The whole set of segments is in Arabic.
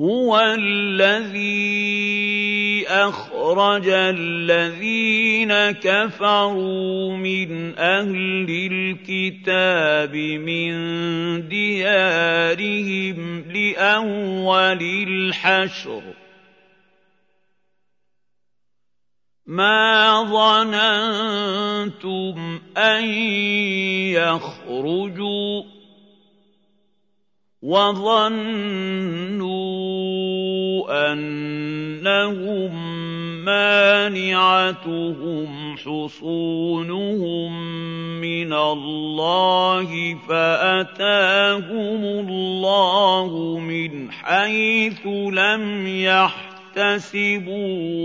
هُوَ الَّذِي أَخْرَجَ الَّذِينَ كَفَرُوا مِنْ أَهْلِ الْكِتَابِ مِنْ دِيَارِهِمْ لِأَوَّلِ الْحَشْرِ. مَا ظَنَنتُمْ أَنْ يَخْرُجُوا وَظَنُّوا أَنَّهُم مَّانِعَتُهُمْ حُصُونُهُم مِّنَ اللَّهِ فَأَتَاهُمُ اللَّهُ مِنْ حَيْثُ لَمْ يَحْتَسِبُوا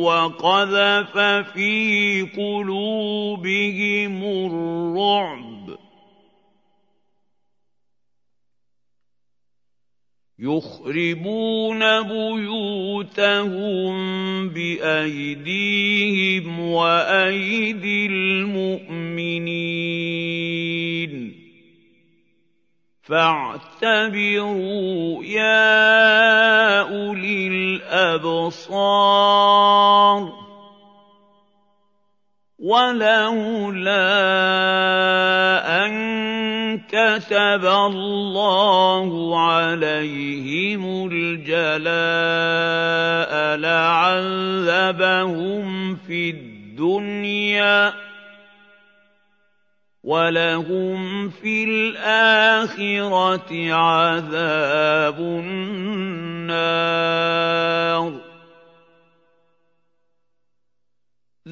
وَقَذَفَ فِي قُلُوبِهِمُ الرُّعْبَ. يُخْرِبُونَ بُيُوتَهُم بِأَيْدِيهِمْ وَأَيْدِي الْمُؤْمِنِينَ. فَاعْتَبِرُوا يَا أُولِي الْأَبْصَارِ. وَلَوْلَا أَن كَتَبَ اللَّهُ عَلَيْهِمُ الْجَلَاءَ لَعَذَّبَهُمْ فِي الدُّنْيَا ۖ وَلَهُمْ فِي الْآخِرَةِ عَذَابُ النَّارِ.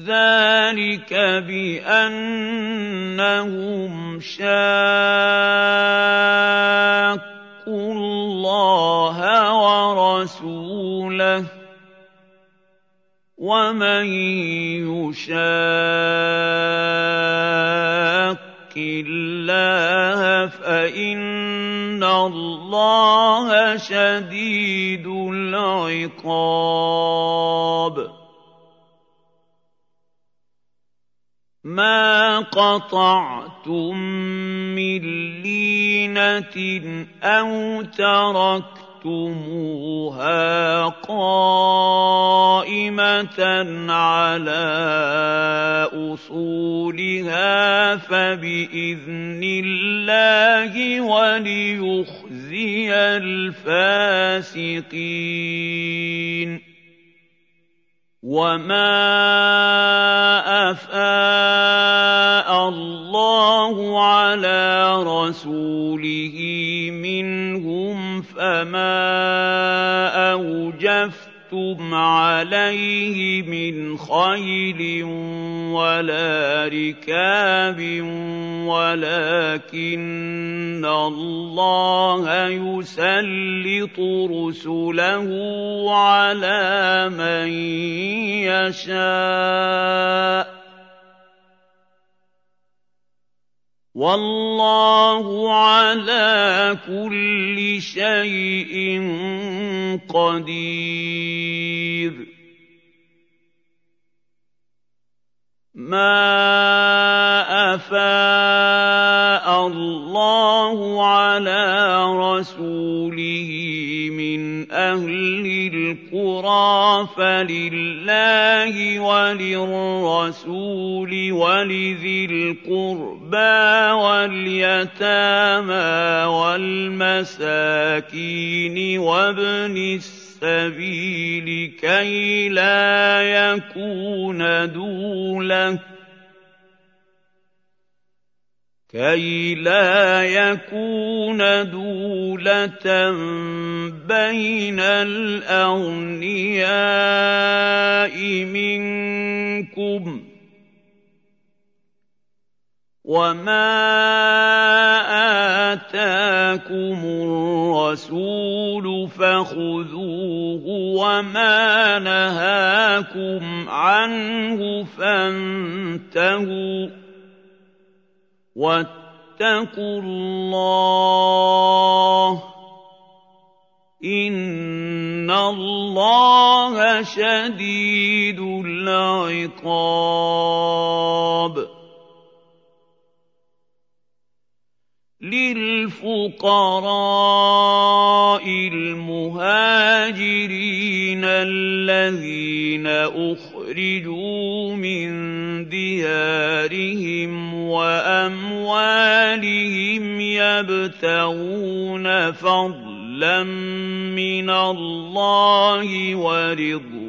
ذَٰلِكَ بِأَنَّهُمْ شَاقُّوا اللَّهَ وَرَسُولَهُ ۖ وَمَن يُشَاقِّ اللَّهَ فَإِنَّ اللَّهَ شَدِيدُ الْعِقَابِ مَا قَطَعْتُم مِّن لِّينَةٍ أَوْ تَرَكْتُمُوهَا قَائِمَةً عَلَىٰ أُصُولِهَا فَبِإِذْنِ اللَّهِ وَلِيُخْزِيَ الْفَاسِقِينَ وَمَا أَفَاءَ اللَّهُ عَلَىٰ رَسُولِهِ مِنْهُمْ فَمَا أَوْجَفْتُمْ عَلَيْهِ مِنْ خَيْلٍ وَلَا رِكَابٍ وَلَٰكِنَّ اللَّهَ يُسَلِّطُ رُسُلَهُ عَلَىٰ مَن يَشَاءُ ۚ وَاللَّهُ عَلَىٰ كُلِّ شَيْءٍ قَدِيرٌ مَا أَفَاءَ اللَّهُ عَلَىٰ رَسُولِهِ الْقُرَىٰ فَلِلَّهِ وَلِلرَّسُولِ وَلِذِي الْقُرْبَىٰ وَالْيَتَامَىٰ وَالْمَسَاكِينِ وَابْنِ السَّبِيلِ كَيْ لَا يَكُونَ دُولَةً كَيْ لَا يَكُونَ دُولَةً بَيْنَ الْأَغْنِيَاءِ مِنكُمْ ۚ وَمَا آتَاكُمُ الرَّسُولُ فَخُذُوهُ وَمَا نَهَاكُمْ عَنْهُ فَانتَهُوا ۚ وَاتَّقُوا اللَّهَ ۖ إِنَّ اللَّهَ شَدِيدُ الْعِقَابِ لِلْفُقَرَاءِ الْمُهَاجِرِينَ الَّذِينَ أُخْرِجُوا مِن دِيَارِهِمْ وَأَمْوَالِهِمْ يَبْتَغُونَ فَضْلًا مِّنَ اللَّهِ وَرِضْوَانًا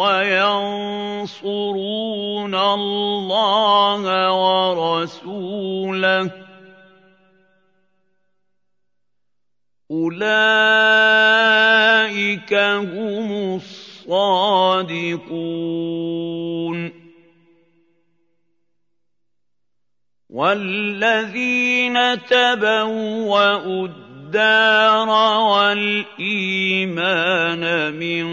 وَيَنصُرُونَ اللَّهَ وَرَسُولَهُ ۚ أُولَٰئِكَ هُمُ الصَّادِقُونَ وَالَّذِينَ تَبَوَّءُوا الدَّارَ وَالْإِيمَانَ مِن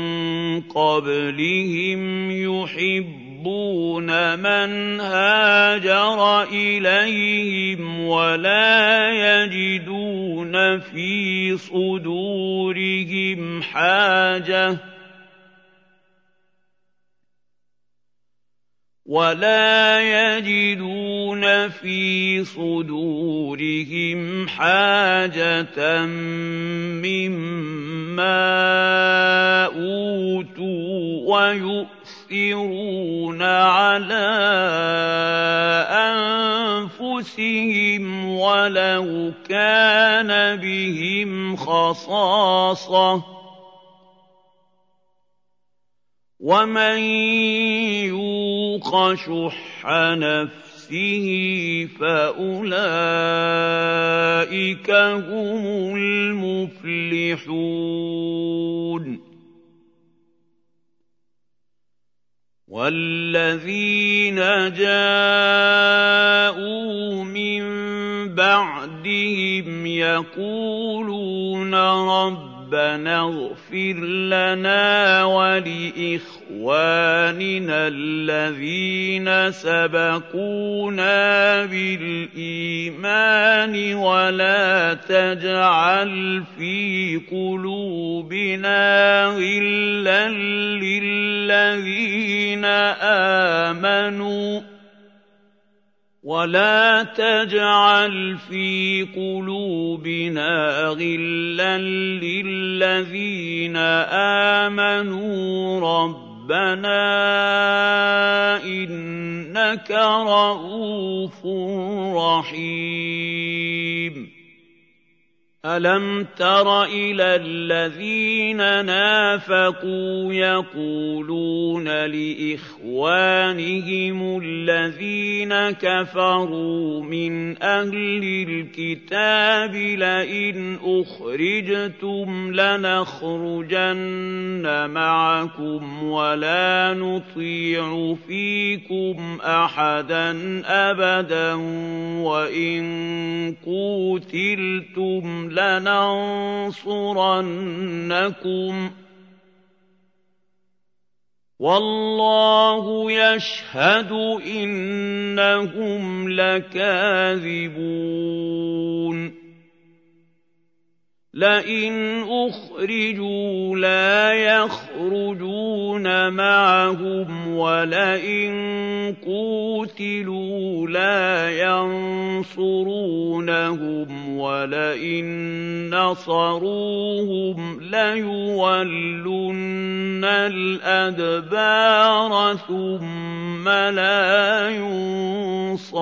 قَبْلِهِمْ يُحِبُّونَ مَنْ هَاجَرَ إِلَيْهِمْ وَلَا يَجِدُونَ فِي صُدُورِهِمْ حَاجَةً. وَلَا يَجِدُونَ فِي صُدُورِهِمْ حَاجَةً مِّمَّا أُوتُوا وَيُؤْثِرُونَ عَلَىٰ أَنفُسِهِمْ وَلَوْ كَانَ بِهِمْ خَصَاصَةٌ وَمَن يُوقَ شُحَّ نَفْسِهِ فَأُولَٰئِكَ هُمُ الْمُفْلِحُونَ وَالَّذِينَ جَاءُوا مِن بَعْدِهِمْ يَقُولُونَ رَبَّنَا اغْفِرْ لَنَا وَلِإِخْوَانِنَا الَّذِينَ سَبَقُونَا بِالْإِيمَانِ وَلَا تَجْعَلْ فِي قُلُوبِنَا غِلًّا لِّلَّذِينَ آمَنُوا وَلَا تَجْعَلْ فِي قُلُوبِنَا غِلًّا لِّلَّذِينَ آمَنُوا رَبَّنَا إِنَّكَ رَءُوفٌ رَّحِيمٌ أَلَمْ تَرَ إِلَى الَّذِينَ نَافَقُوا يَقُولُونَ لِإِخْوَانِهِمُ الَّذِينَ كَفَرُوا مِنْ أَهْلِ الْكِتَابِ لَئِنْ أُخْرِجْتُمْ لَنَخْرُجَنَّ مَعَكُمْ وَلَا نُطِيعُ فِيكُمْ أَحَدًا أَبَدًا وَإِن قُوتِلْتُمْ لَنَنصُرَنَّكُمْ ۖ. وَاللَّهُ يَشْهَدُ إِنَّهُمْ لَكَاذِبُونَ. لئن أخرجوا لا يخرجون معهم ولئن قوتلوا لا ينصرونهم ولئن نصروهم ليولن الأدبار ثم لا ينصرون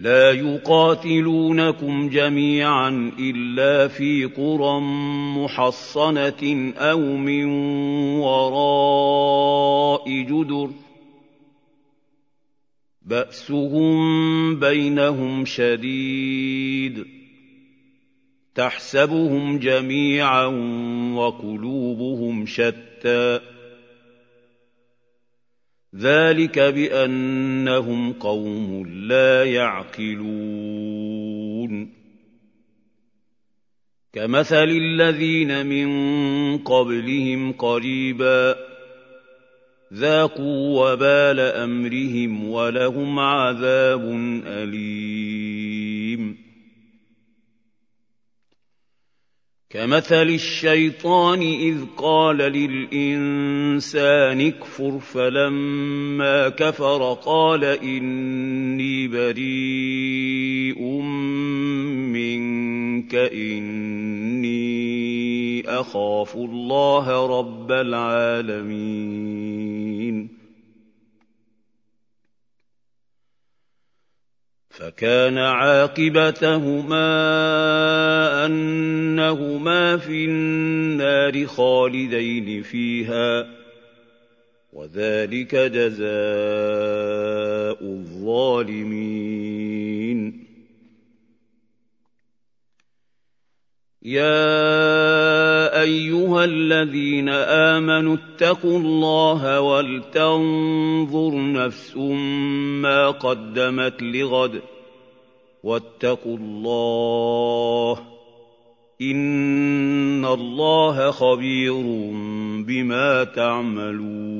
لا يقاتلونكم جميعا إلا في قرى محصنة أو من وراء جدر. بأسهم بينهم شديد. تحسبهم جميعا وقلوبهم شتى. ذلك بأنهم قوم لا يعقلون. كمثل الذين من قبلهم قريبا ذاقوا وبال أمرهم ولهم عذاب أليم. كمثل الشيطان إذ قال للإنسان اكفر فلما كفر قال إني بريء منك إني أخاف الله رب العالمين. فكان عاقبتهما أنهما في النار خالدين فيها وذلك جزاء الظالمين. يا أيها الذين آمنوا اتقوا الله ولتنظر نفس ما قدمت لغد واتقوا الله إن الله خبير بما تعملون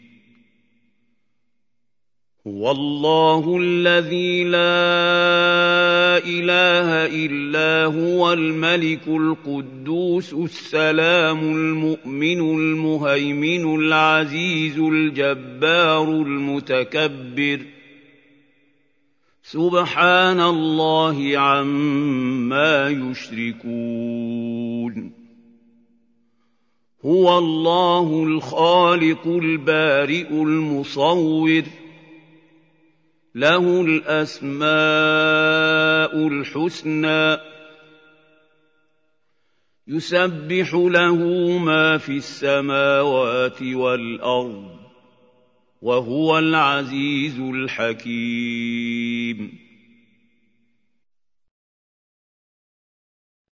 هو الله الذي لا إله إلا هو الملك القدوس السلام المؤمن المهيمن العزيز الجبار المتكبر. سبحان الله عما يشركون. هو الله الخالق البارئ المصور. له الأسماء الحسنى. يسبح له ما في السماوات والأرض وهو العزيز الحكيم.